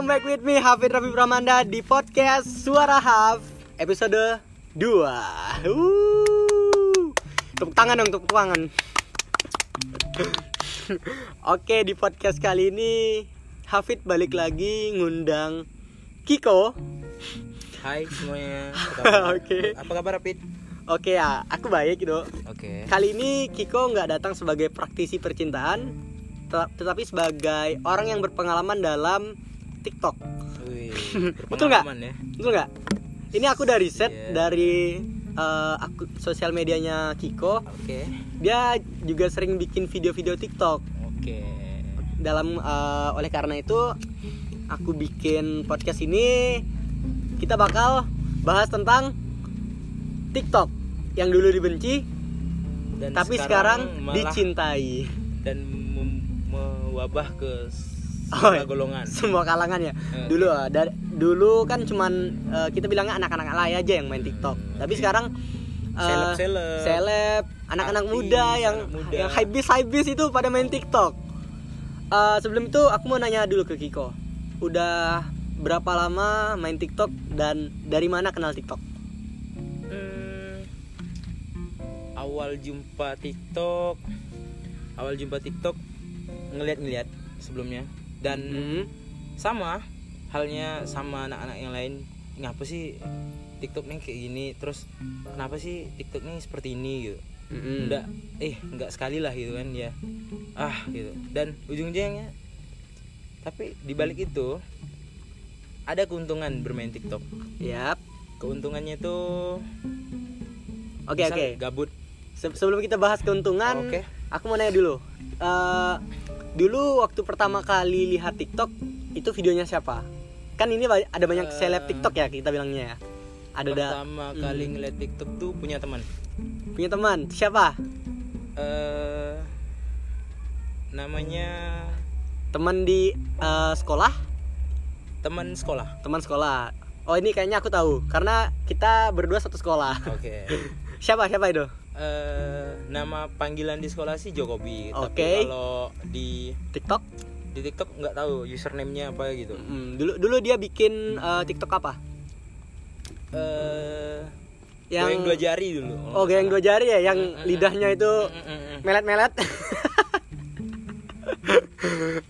Welcome back with me Hafid Rafi Pramanda di podcast Suara Haf episode 2. Uh. Tepuk tangan dong, tepuk tangan. Oke, di podcast kali ini Hafid balik lagi ngundang Kiko. Hai semuanya. Oke. Apa kabar Pit? Oke ya, aku baik gitu. Oke. Kali ini Kiko nggak datang sebagai praktisi percintaan, tet- tetapi sebagai orang yang berpengalaman dalam TikTok. Wih, Betul nggak? ya. Betul nggak? Ini aku dari riset Iya. dari eh, aku sosial medianya Kiko. Oke. Dia juga sering bikin video-video TikTok. Oke. Dalam eh, oleh karena itu aku bikin podcast ini kita bakal bahas tentang TikTok yang dulu dibenci Dan tapi sekarang, malah- dicintai. dan mewabah ke semua iya. golongan. Semua kalangan ya. Oke. Dulu ah, dari dulu kan cuman eh, kita bilangnya anak-anak alay aja yang main TikTok. Tapi oke. sekarang eh, Seleb-seleb. seleb, anak-anak muda yang anak muda. yang hypebeast hypebeast itu pada main TikTok. Eh, sebelum itu aku mau nanya dulu ke Kiko. Udah berapa lama main TikTok dan dari mana kenal TikTok? Hmm, awal jumpa TikTok, awal jumpa TikTok ngeliat-ngeliat sebelumnya dan Hmm. sama halnya sama anak-anak yang lain ngapa sih TikTok nih kayak gini terus kenapa sih TikTok nih seperti ini gitu Mm-mm. enggak eh enggak sekali lah gitu kan ya ah gitu dan ujung-ujungnya tapi di balik itu ada keuntungan bermain TikTok Yap. keuntungannya itu Oke misal oke. gabut Se- Sebelum kita bahas keuntungan, Oke. Aku mau nanya dulu. Eh, dulu waktu pertama kali lihat TikTok itu videonya siapa? Kan ini ada banyak Eh, seleb TikTok ya kita bilangnya ya. Ada da- pertama Hmm. kali ngeliat TikTok tuh punya teman punya teman siapa? eh namanya Teman di eh, sekolah? teman sekolah Teman sekolah. Oh ini kayaknya aku tahu karena kita berdua satu sekolah. oke siapa siapa itu? Eh nama panggilan di sekolah sih Jokobi. Oke. Tapi kalau di TikTok? di TikTok nggak tahu username-nya apa gitu. Hmm, dulu dulu dia bikin eh, TikTok apa? Eh Yang goyang dua jari dulu. Oh, goyang dua jari ya yang lidahnya itu melet-melet.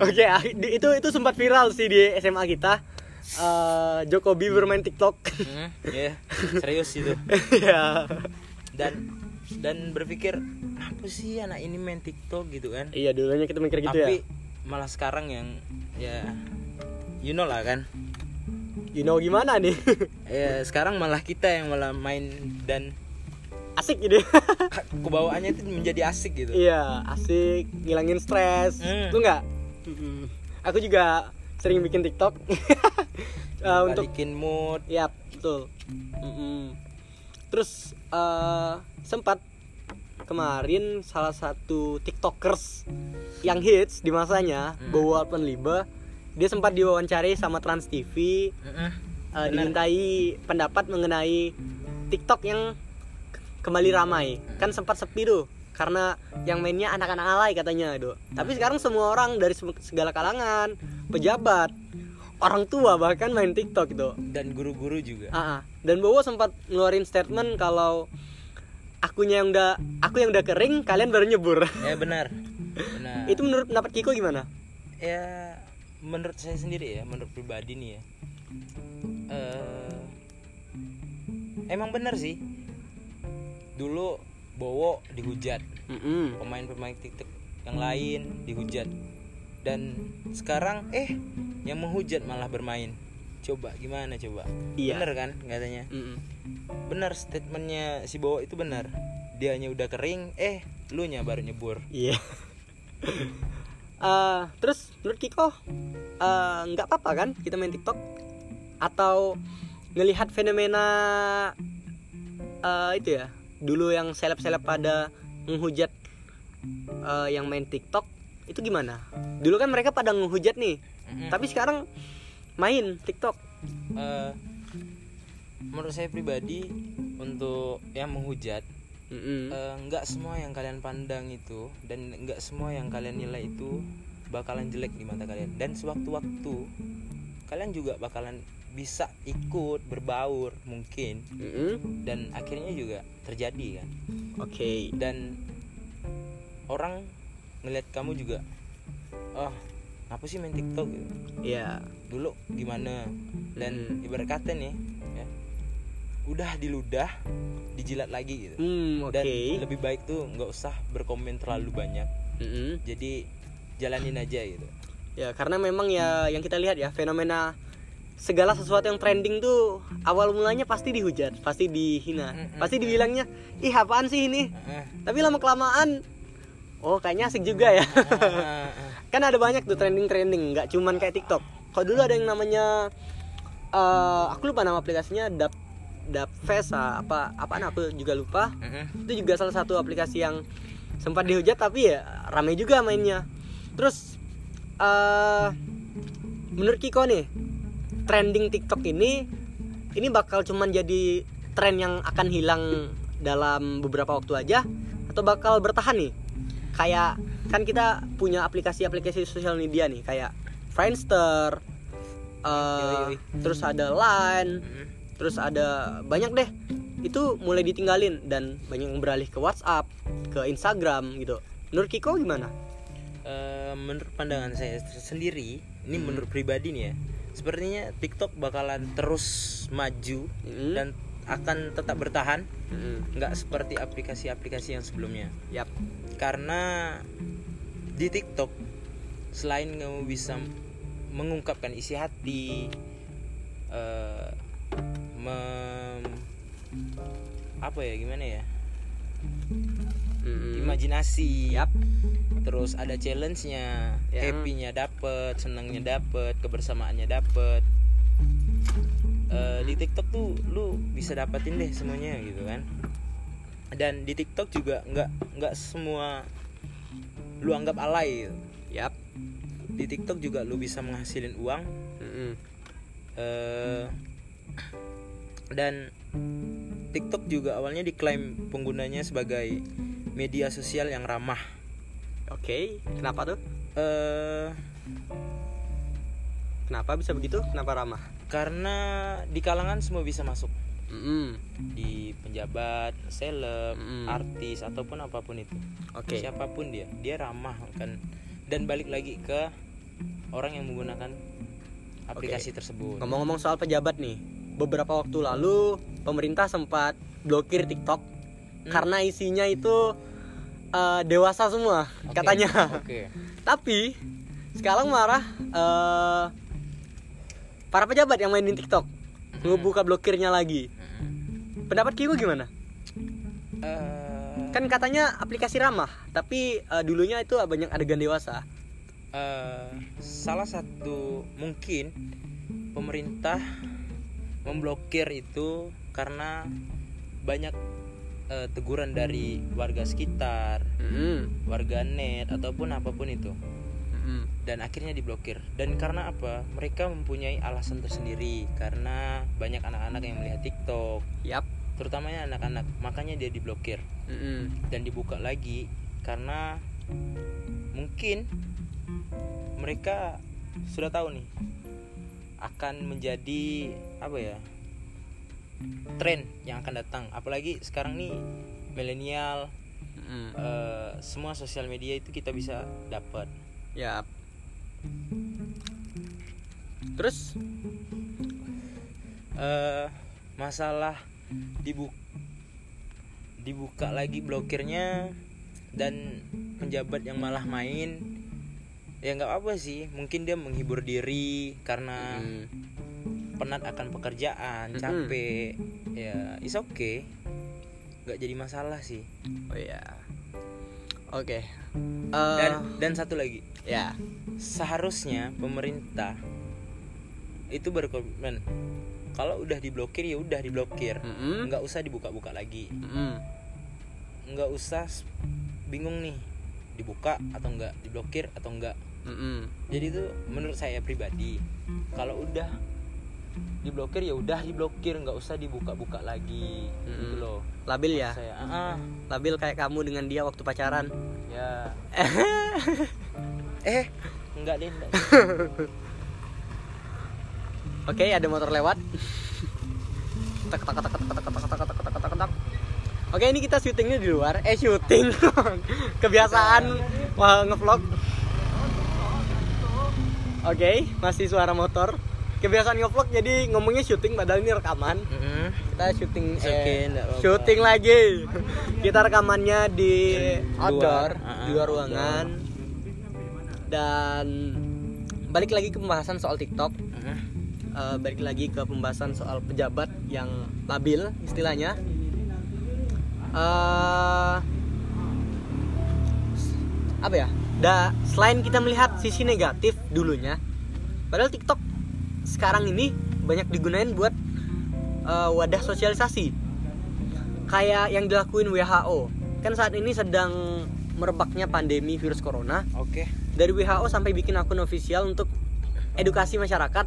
Oke, ah, di- itu itu sempat viral sih di SMA kita. Eh Jokobi bermain TikTok. Mm, ya, serius itu. ya. Dan dan berpikir apa sih anak ini main TikTok gitu kan? Iya, dulunya kita mikir gitu Tapi ya. malah sekarang yang ya you know lah kan. You know gimana nih? Ya sekarang malah kita yang malah main dan asik gitu. kebawaannya itu menjadi asik gitu. iya, asik, ngilangin stres. Hmm. Lu nggak? Aku juga sering bikin TikTok. Eh, untuk Balikin mood. Yap, betul. Mm-mm. Terus eh, sempat kemarin salah satu tiktokers yang hits di masanya, Mm. Bowo Alpenliebe, dia sempat diwawancari sama Trans TV, eh, Benar. dimintai pendapat mengenai TikTok yang kembali ramai. Kan sempat sepi tuh karena yang mainnya anak-anak alay katanya itu. Tapi sekarang semua orang dari segala kalangan, pejabat, orang tua bahkan main TikTok itu. Dan guru-guru juga. Ah. dan Bowo sempat ngeluarin statement kalau akunya yang udah aku yang udah kering, kalian baru nyebur. Ya benar. Benar. Itu menurut pendapat Kiko gimana? ya menurut saya sendiri ya, menurut pribadi nih ya. eh emang benar sih. Dulu Bowo dihujat, pemain-pemain TikTok yang lain dihujat. Dan sekarang eh yang menghujat malah bermain. Coba gimana coba? Iya. Bener kan katanya? Mm-mm. Benar statementnya si Bowo itu benar. Dianya udah kering, eh lu nya baru nyebur. Iya. Eh, terus menurut Kiko eh, nggak apa-apa kan kita main TikTok atau ngelihat fenomena eh, itu ya dulu yang seleb-seleb pada menghujat eh, yang main TikTok itu gimana? Dulu kan mereka pada menghujat nih, Mm-mm. tapi sekarang main TikTok. Eh, menurut saya pribadi untuk yang menghujat Mm-mm. eh, nggak semua yang kalian pandang itu dan nggak semua yang kalian nilai itu bakalan jelek di mata kalian dan sewaktu-waktu kalian juga bakalan bisa ikut berbaur mungkin Mm-mm. dan akhirnya juga terjadi kan Oke. dan orang ngelihat kamu juga oh apa sih main TikTok gitu Ya. dulu gimana dan Mm. ibarat kata nih ya udah diludah dijilat lagi gitu Hmm, oke. dan lebih baik tuh nggak usah berkomen terlalu banyak Mm-mm. jadi jalanin aja gitu Ya, karena memang ya yang kita lihat ya fenomena segala sesuatu yang trending tuh awal mulanya pasti dihujat, pasti dihina, Mm-mm. pasti dibilangnya, "Ih, apaan sih ini?" Tapi lama kelamaan oh, kayaknya asik juga ya. kan ada banyak tuh trending-trending, nggak cuman kayak TikTok. Kalau dulu ada yang namanya eh aku lupa nama aplikasinya Dap Dap Face ah, apa apaan aku juga lupa. Mm-mm. Itu juga salah satu aplikasi yang sempat dihujat tapi ya rame juga mainnya. Terus eh menurut Kiko nih, trending TikTok ini ini bakal cuman jadi tren yang akan hilang dalam beberapa waktu aja atau bakal bertahan nih? Kayak kan kita punya aplikasi-aplikasi sosial media nih kayak Friendster, yoi. terus ada Line, Mm. terus ada banyak deh itu mulai ditinggalin dan banyak yang beralih ke WhatsApp ke Instagram gitu menurut Kiko gimana Eh, menurut pandangan saya sendiri ini Hmm. menurut pribadi nih ya sepertinya TikTok bakalan terus maju Mm. dan akan tetap bertahan Mm. nggak seperti aplikasi-aplikasi yang sebelumnya Yap. karena di TikTok selain kamu bisa mengungkapkan isi hati eh, mem- apa ya gimana ya Mm. imajinasi Yap. terus ada challenge-nya Ya. happy-nya dapet senangnya dapet kebersamaannya dapet di TikTok tuh lu bisa dapetin deh semuanya gitu kan dan di TikTok juga nggak nggak semua lu anggap alay gitu. Yap. di TikTok juga lu bisa menghasilin uang Mm-mm. eh dan TikTok juga awalnya diklaim penggunanya sebagai media sosial yang ramah Oke, kenapa tuh? eh Kenapa bisa begitu? Kenapa ramah? Karena di kalangan semua bisa masuk Mm-mm. di penjabat, seleb, Mm. artis ataupun apa pun itu. Oke. Siapa pun dia, dia ramah kan. Dan balik lagi ke orang yang menggunakan aplikasi tersebut. Ngomong-ngomong soal pejabat nih, beberapa waktu lalu pemerintah sempat blokir TikTok Hmm. karena isinya itu eh, dewasa semua Oke, katanya. Oke. Tapi sekarang marah eh, para pejabat yang mainin TikTok ngebuka blokirnya lagi. Mm. Pendapat Kiko gimana? Eh, Kan katanya aplikasi ramah, tapi eh, dulunya itu banyak adegan dewasa. eh, salah satu mungkin pemerintah memblokir itu karena banyak eh, teguran dari warga sekitar, Mm-mm. warga net ataupun apa pun itu. Dan akhirnya diblokir dan karena apa mereka mempunyai alasan tersendiri karena banyak anak-anak yang melihat TikTok Yap. terutamanya anak-anak makanya dia diblokir Mm-mm. dan dibuka lagi karena mungkin mereka sudah tahu nih akan menjadi apa ya tren yang akan datang apalagi sekarang nih milenial Mm-mm. eh, semua sosial media itu kita bisa dapat Yap. Terus eh masalah dibuka dibuka lagi blokirnya dan penjabat yang malah main ya nggak apa sih mungkin dia menghibur diri karena Mm. penat akan pekerjaan Mm-mm. capek ya is okay nggak jadi masalah sih Oh ya. Oke. Eh, dan dan satu lagi ya. seharusnya pemerintah itu berkomitmen kalau udah diblokir ya udah diblokir Mm-mm. nggak usah dibuka-buka lagi Mm-mm. nggak usah bingung nih dibuka atau enggak diblokir atau enggak Mm-mm. jadi itu menurut saya pribadi kalau udah diblokir ya udah diblokir nggak usah dibuka-buka lagi gitu Mm-mm. loh Labil ya. saya ah, Labil kayak kamu dengan dia waktu pacaran. ya eh enggak deh enggak. Oke, ada motor lewat. tak tak tak tak tak tak tak tak tak tak tak tak tak. Oke, ini kita syutingnya di luar. Eh, syuting. Kebiasaan wah ngevlog. Oke, masih suara motor. Kebiasaan ngevlog jadi ngomongnya syuting padahal ini rekaman. Mm-mm. Kita syuting eh, syuting lagi. Kita rekamannya di Luar, outdoor, di luar outdoor. ruangan. Dan balik lagi ke pembahasan soal TikTok. Eh, balik lagi ke pembahasan soal pejabat yang labil istilahnya. Eh, apa ya? Da, selain kita melihat sisi negatif dulunya, padahal TikTok sekarang ini banyak digunain buat eh, wadah sosialisasi. Kayak yang dilakuin WHO. Kan saat ini sedang merebaknya pandemi virus corona. Oke. Dari WHO sampai bikin akun ofisial untuk edukasi masyarakat.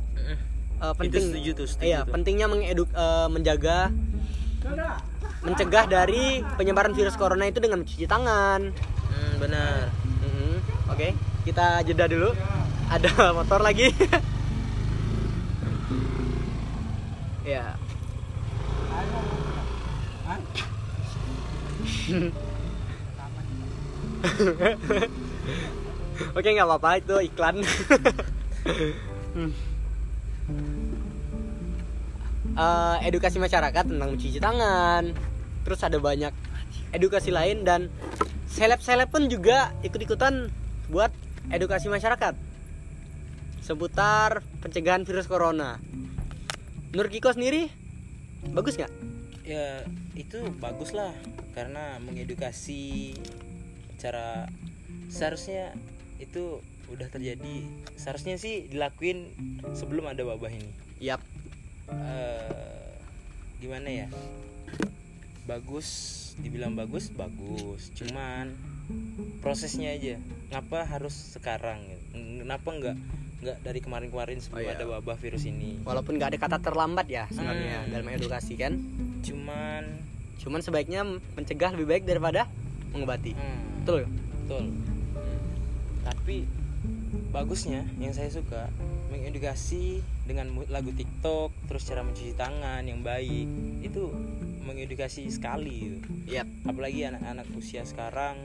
Eh, penting setuju tuh, setuju iya tuh. pentingnya mengeduk eh, menjaga mencegah dari penyebaran virus corona itu dengan mencuci tangan Hmm, benar. Mhm. oke kita jeda dulu ada motor lagi ya Oke nggak apa-apa itu iklan. Eh, edukasi masyarakat tentang mencuci tangan. Terus ada banyak edukasi lain dan seleb-seleb pun juga ikut-ikutan buat edukasi masyarakat seputar pencegahan virus corona. Menurut Kiko sendiri bagus nggak? Ya itu bagus lah karena mengedukasi cara seharusnya itu udah terjadi seharusnya sih dilakuin sebelum ada wabah ini. Yap. Eh, gimana ya? Bagus, dibilang bagus, bagus. Cuman prosesnya aja. Ngapa harus sekarang? Kenapa nggak nggak dari kemarin-kemarin sebelum Oh, iya. ada wabah virus ini? Walaupun nggak ada kata terlambat ya sebenarnya Hmm. dalam edukasi kan. Cuman, Cuman sebaiknya mencegah lebih baik daripada mengobati. hmm, Betul. betul. Tapi bagusnya yang saya suka mengedukasi dengan lagu TikTok, terus cara mencuci tangan yang baik itu mengedukasi sekali. Gitu. Yap. apalagi anak-anak usia sekarang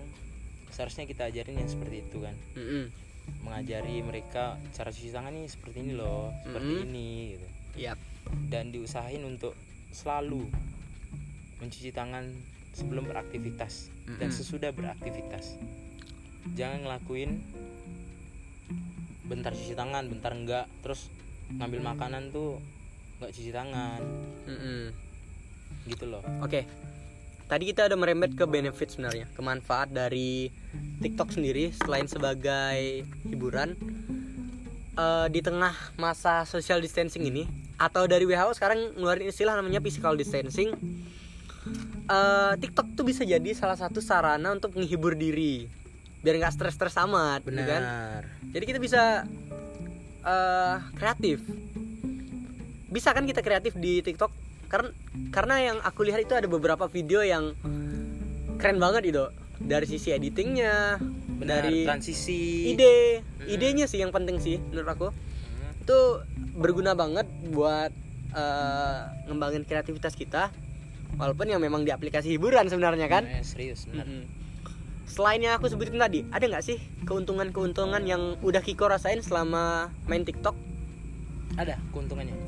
seharusnya kita ajarin yang seperti itu kan Mm-mm. Mengajari mereka cara cuci tangan nih seperti ini loh seperti Mhm. ini gitu Yap. dan diusahain untuk selalu mencuci tangan sebelum beraktivitas dan Mhm. sesudah beraktivitas jangan ngelakuin bentar cuci tangan bentar enggak terus ngambil makanan tuh nggak cuci tangan Mm-mm. gitu loh Oke. Tadi kita udah merembet ke benefit sebenarnya, kemanfaat dari TikTok sendiri selain sebagai hiburan eh, di tengah masa social distancing ini atau dari WHO sekarang ngeluarin istilah namanya physical distancing. eh, TikTok tuh bisa jadi salah satu sarana untuk menghibur diri biar nggak stres-stres amat, gitu kan? benar Jadi kita bisa eh kreatif. Bisa kan kita kreatif di TikTok? Karena karena yang aku lihat itu ada beberapa video yang keren banget itu. Dari sisi editingnya, benar dari transisi ide, Mm-mm. idenya sih yang penting sih menurut aku. Hmm. Itu berguna banget buat eh, ngembangin kreativitas kita. Walaupun yang memang di aplikasi hiburan sebenarnya kan. Eh, serius benar Mm-mm. Selain yang aku sebutin tadi, ada nggak sih keuntungan-keuntungan yang udah Kiko rasain selama main TikTok? ada keuntungannya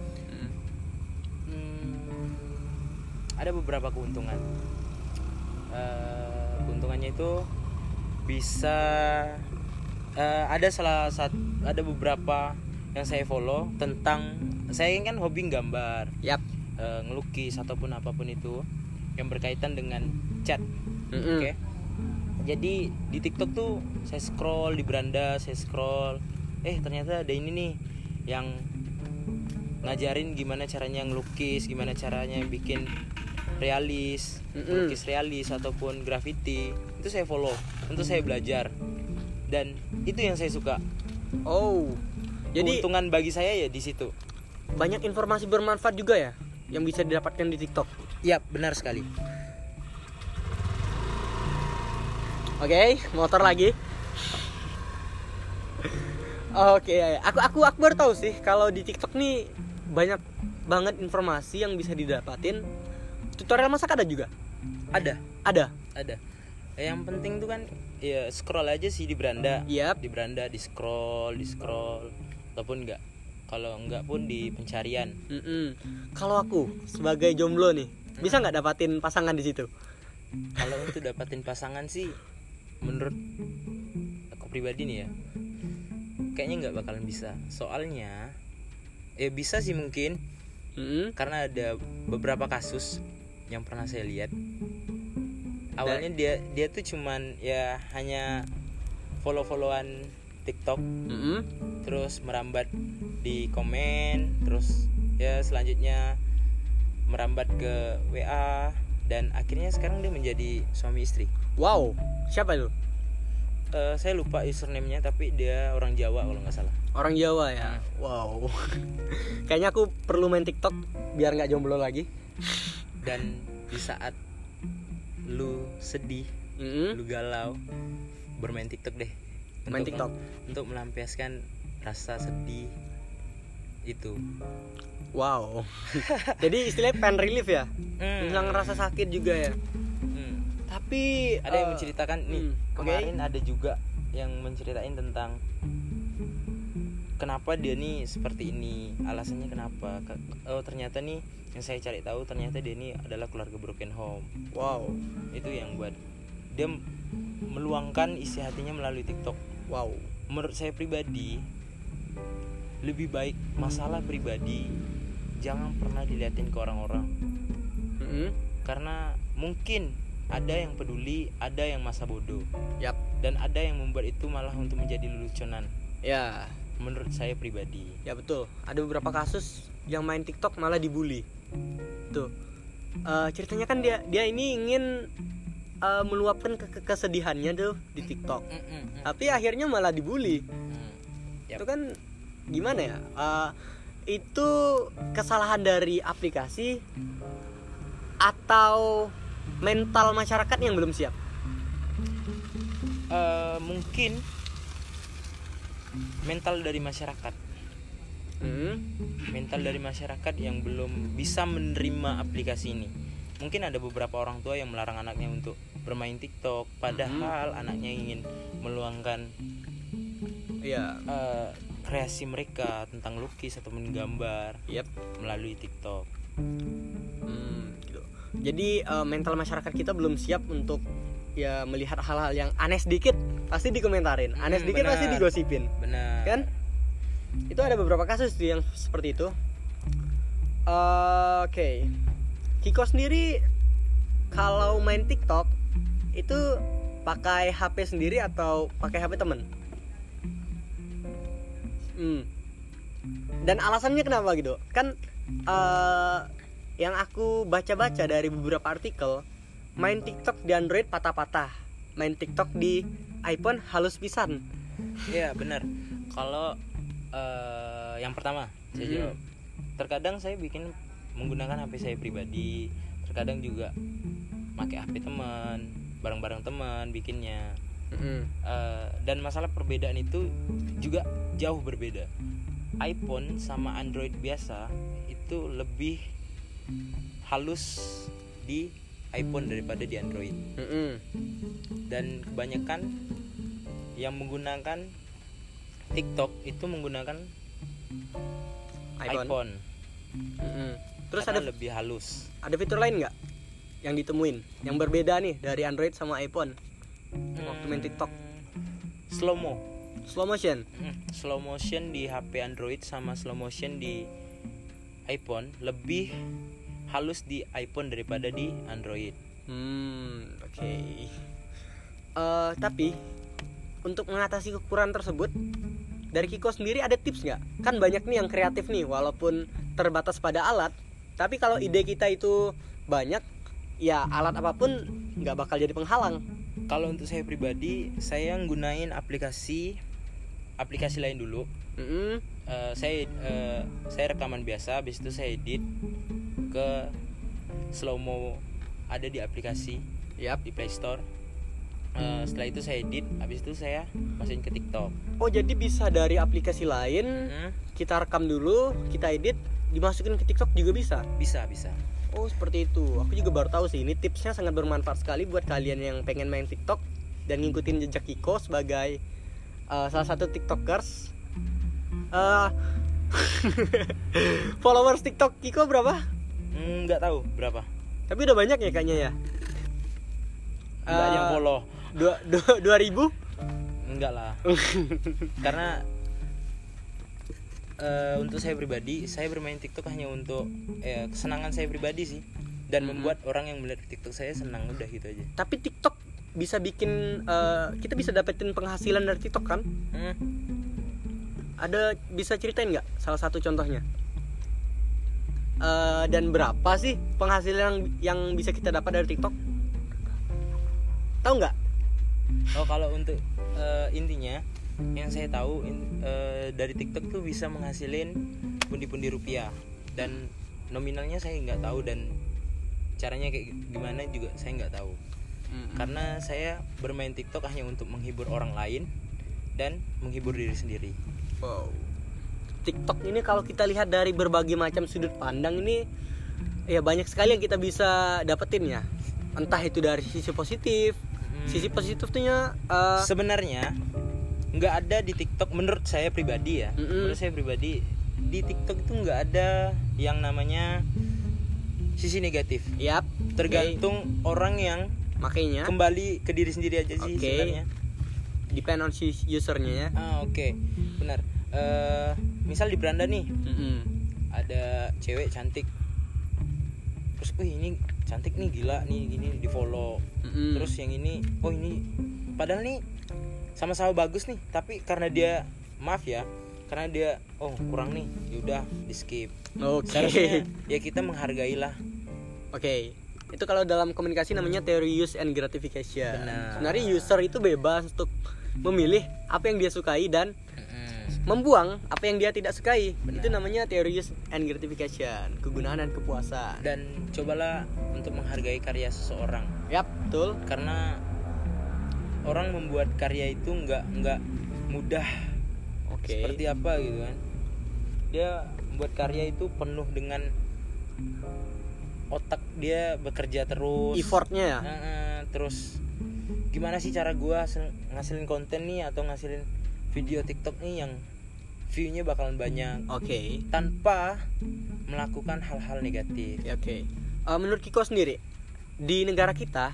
ada beberapa keuntungan Eh, keuntungannya itu bisa eh, ada salah satu ada beberapa yang saya follow tentang saya kan hobi gambar Yap. eh, ngelukis ataupun apa pun itu yang berkaitan dengan cat Mm-mm. Oke. Jadi di TikTok tuh saya scroll di beranda, saya scroll. Eh ternyata ada ini nih yang ngajarin gimana caranya ngelukis, gimana caranya bikin realis, Mm-mm. lukis realis ataupun graffiti. Itu saya follow, untuk saya belajar. Dan itu yang saya suka. Oh. Jadi Keuntungan bagi saya ya di situ. banyak informasi bermanfaat juga ya yang bisa didapatkan di TikTok. Iya, benar sekali. Oke, motor lagi. Oke, ya, ya. aku aku aku baru tahu sih kalau di TikTok nih banyak banget informasi yang bisa didapatin. Tutorial masak ada juga. ada Ada. ada yang penting tuh kan ya scroll aja sih di beranda Yap. di beranda di scroll di scroll ataupun enggak kalau enggak pun di pencarian. Kalau aku sebagai jomblo nih, bisa nggak dapatin pasangan di situ? kalau untuk dapatin pasangan sih menurut aku pribadi nih ya kayaknya nggak bakalan bisa soalnya ya bisa sih mungkin Mm-mm. karena ada beberapa kasus yang pernah saya lihat awalnya dia dia tuh cuman ya hanya follow followan TikTok Mm-mm. terus merambat di komen terus ya selanjutnya merambat ke WA dan akhirnya sekarang dia menjadi suami istri Wow, siapa itu? Eh, saya lupa username-nya tapi dia orang Jawa kalau nggak salah Orang Jawa ya. Wow. Kayaknya aku perlu main TikTok biar nggak jomblo lagi. Dan di saat lu sedih Mm-mm. lu galau bermain TikTok deh Main Untuk- TikTok. untuk melampiaskan rasa sedih itu Wow. Jadi istilahnya pen relief ya. Hmm. Hilang rasa sakit juga ya. Hmm. Tapi ada yang eh, menceritakan nih hmm, oke. kemarin ada juga yang menceritain tentang kenapa dia nih seperti ini alasannya kenapa Ke- oh ternyata nih yang saya cari tahu ternyata dia ini adalah keluarga broken home Wow. itu yang buat dia meluangkan isi hatinya melalui TikTok Wow. menurut saya pribadi lebih baik masalah pribadi jangan pernah diliatin ke orang-orang Mm-mm. karena mungkin ada yang peduli ada yang masa bodoh Yap. dan ada yang membuat itu malah untuk menjadi leluconan Ya. menurut saya pribadi Ya betul. Ada beberapa kasus yang main TikTok malah dibully. Tuh. Eh, ceritanya kan dia dia ini ingin eh, meluapkan ke- ke- kesedihannya tuh di TikTok. Tapi akhirnya malah dibully. Yap. Itu kan gimana ya? Eh, itu kesalahan dari aplikasi atau mental masyarakat yang belum siap. Eh, mungkin mental dari masyarakat Hmm. mental dari masyarakat yang belum bisa menerima aplikasi ini mungkin ada beberapa orang tua yang melarang anaknya untuk bermain TikTok padahal anaknya ingin meluangkan Iya. eh, kreasi mereka tentang lukis atau menggambar Yap. melalui TikTok Hmm, gitu. Jadi eh, mental masyarakat kita belum siap untuk ya melihat hal-hal yang aneh sedikit pasti dikomentarin, aneh Hmm, sedikit pasti benar. digosipin, benar kan? Itu ada beberapa kasus tuh yang seperti itu. Eh, Oke, Kiko sendiri kalau main TikTok itu pakai HP sendiri atau pakai HP temen? Hmm. Dan alasannya kenapa gitu? Kan eh yang aku baca-baca dari beberapa artikel, main TikTok di Android patah-patah, main TikTok di iPhone halus pisan. Iya benar. Kalau eh, yang pertama, saya Mhm. jawab. Terkadang saya bikin menggunakan HP saya pribadi, terkadang juga pakai HP teman, bareng-bareng teman bikinnya. Mm-mm. Eh, dan masalah perbedaan itu juga jauh berbeda. iPhone sama Android biasa itu lebih halus di iPhone daripada di Android Mm-mm. dan kebanyakan yang menggunakan TikTok itu menggunakan iPhone. iPhone, Mm-mm. Terus karena ada lebih halus. ada fitur lain nggak yang ditemuin yang berbeda nih dari Android sama iPhone waktu main TikTok? Slow mo, Slow motion. Hmm, slow motion di HP Android sama slow motion di iPhone lebih halus di iPhone daripada di Android. Hmm, oke. Eh, tapi untuk mengatasi kekurangan tersebut dari Kiko sendiri ada tips nggak? Kan banyak nih yang kreatif nih walaupun terbatas pada alat, tapi kalau ide kita itu banyak, ya alat apa pun nggak bakal jadi penghalang. Kalau untuk saya pribadi, saya nggunain aplikasi aplikasi lain dulu. Mm-mm. Eh, saya eh, saya rekaman biasa, habis itu saya edit ke slow mo ada di aplikasi Yap. di Play Store. Eh, setelah itu saya edit habis itu saya masukin ke TikTok Oh jadi bisa dari aplikasi lain Hmm, kita rekam dulu, kita edit, dimasukin ke TikTok juga bisa. bisa bisa Oh seperti itu. Aku juga baru tahu sih. Ini tipsnya sangat bermanfaat sekali buat kalian yang pengen main TikTok dan ngikutin jejak Kiko sebagai uh, salah satu TikTokers. Uh, followers TikTok Kiko berapa? Hmm, nggak tahu berapa Tapi udah banyak ya kayaknya ya. nggak Eh, yang follow Dua, dua, dua ribu? enggak lah karena eh, untuk saya pribadi saya bermain TikTok hanya untuk eh, kesenangan saya pribadi sih dan membuat orang yang melihat TikTok saya senang udah gitu aja Tapi TikTok bisa bikin uh, kita bisa dapetin penghasilan dari TikTok kan? Hmm, Ada bisa ceritain nggak salah satu contohnya? Eh, dan berapa sih penghasilan yang, yang bisa kita dapat dari TikTok? Tahu nggak? Oh kalau untuk eh, intinya yang saya tahu in- eh, dari TikTok tuh bisa menghasilin pundi-pundi rupiah dan nominalnya saya nggak tahu dan caranya kayak gimana juga saya nggak tahu karena saya bermain TikTok hanya untuk menghibur orang lain dan menghibur diri sendiri. Wow. TikTok ini kalau kita lihat dari berbagai macam sudut pandang ini ya banyak sekali yang kita bisa dapetin ya. Entah itu dari sisi positif, sisi positifnya eh, Sebenarnya nggak ada di TikTok menurut saya pribadi ya. Mm-mm. Menurut saya pribadi di TikTok itu nggak ada yang namanya sisi negatif. yap, Tergantung orang yang makanya kembali ke diri sendiri aja sih Oke. sebenarnya. depend on si usernya ya. Ah oke benar. Eh, misal di beranda nih Mm-mm. ada cewek cantik terus wih ini cantik nih gila nih gini di follow Mm-mm. terus yang ini oh ini padahal nih sama-sama bagus nih tapi karena dia maaf ya karena dia oh kurang nih yaudah di skip Oke. seharusnya ya kita menghargai lah Oke. Itu kalau dalam komunikasi namanya teori use and gratification. Benar. Sebenarnya user itu bebas untuk memilih apa yang dia sukai dan. Membuang apa yang dia tidak sukai. Benar. Itu namanya teori use and gratification, kegunaan dan kepuasan. dan cobalah untuk menghargai karya seseorang Yap, betul. karena orang membuat karya itu nggak nggak mudah Oke. seperti apa gitu kan dia membuat karya itu penuh dengan otak dia bekerja terus effortnya ya. Terus gimana sih cara gua hasil- ngasilin konten nih atau ngasilin video TikTok nih yang viewnya bakalan banyak Oke. tanpa melakukan hal-hal negatif Ya, Oke. Eh, menurut Kiko sendiri di negara kita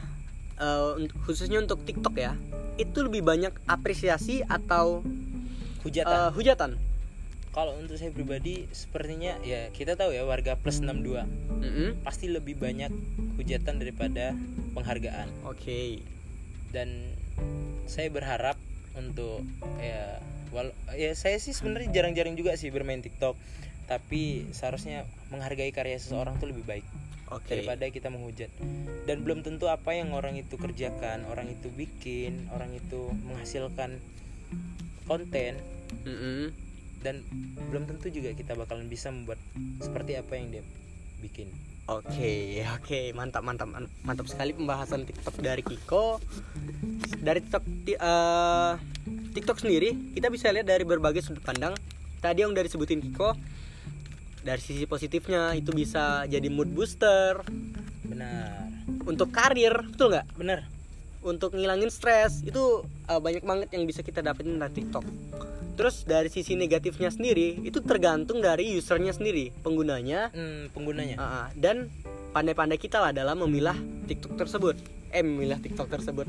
un- khususnya untuk TikTok ya, itu lebih banyak apresiasi atau hujatan eh, hujatan? kalau untuk saya pribadi sepertinya ya kita tahu ya warga plus 62 Mm-mm. pasti lebih banyak hujatan daripada penghargaan Oke. dan saya berharap untuk ya wal ya saya sih sebenarnya jarang-jarang juga sih bermain TikTok tapi seharusnya menghargai karya seseorang tuh lebih baik Oke. daripada kita menghujat dan belum tentu apa yang orang itu kerjakan orang itu bikin orang itu menghasilkan konten Mm-mm. dan belum tentu juga kita bakalan bisa membuat seperti apa yang dia bikin Oke, oke, mantap, mantap, man- mantap sekali pembahasan TikTok dari Kiko. Dari TikTok, ti- eh, TikTok sendiri, kita bisa lihat dari berbagai sudut pandang. Tadi yang dari sebutin Kiko, dari sisi positifnya itu bisa jadi mood booster benar untuk karir, betul nggak? benar Untuk ngilangin stres itu eh, banyak banget yang bisa kita dapetin dari TikTok. Terus dari sisi negatifnya sendiri, itu tergantung dari usernya sendiri, penggunanya hmm, penggunanya ah. dan pandai-pandai kita lah dalam memilah TikTok tersebut. Eh, memilah TikTok tersebut.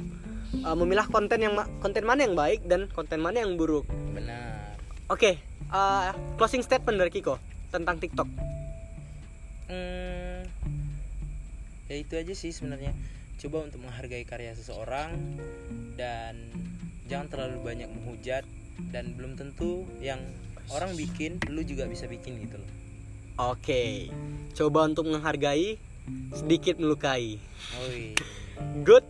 Ah, memilah konten yang ma- konten mana yang baik dan konten mana yang buruk. benar Oke, ah, closing statement dari Kiko tentang TikTok. hmm, ya itu aja sih sebenarnya coba untuk menghargai karya seseorang dan jangan terlalu banyak menghujat dan belum tentu yang orang bikin lu juga bisa bikin gitu loh Oke, coba untuk menghargai, sedikit melukai. Oi, Good.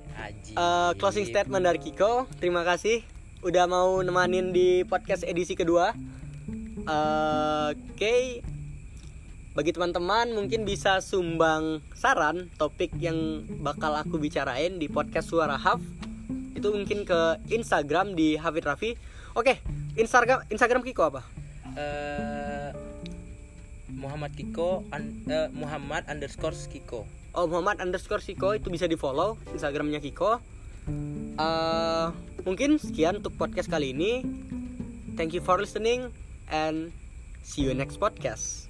Ah, closing statement dari Kiko. Terima kasih udah mau nemanin di podcast edisi kedua. Ah, Oke. Bagi teman-teman mungkin bisa sumbang saran topik yang bakal aku bicarain di podcast Suara Haf itu mungkin ke Instagram di Hafid Raffi oke Instagram Instagram Kiko apa? Eh, Muhammad Kiko un- eh, Muhammad underscore Kiko. Oh Muhammad underscore Kiko itu bisa di follow Instagramnya Kiko. Eh, mungkin sekian untuk podcast kali ini. Thank you for listening and see you next podcast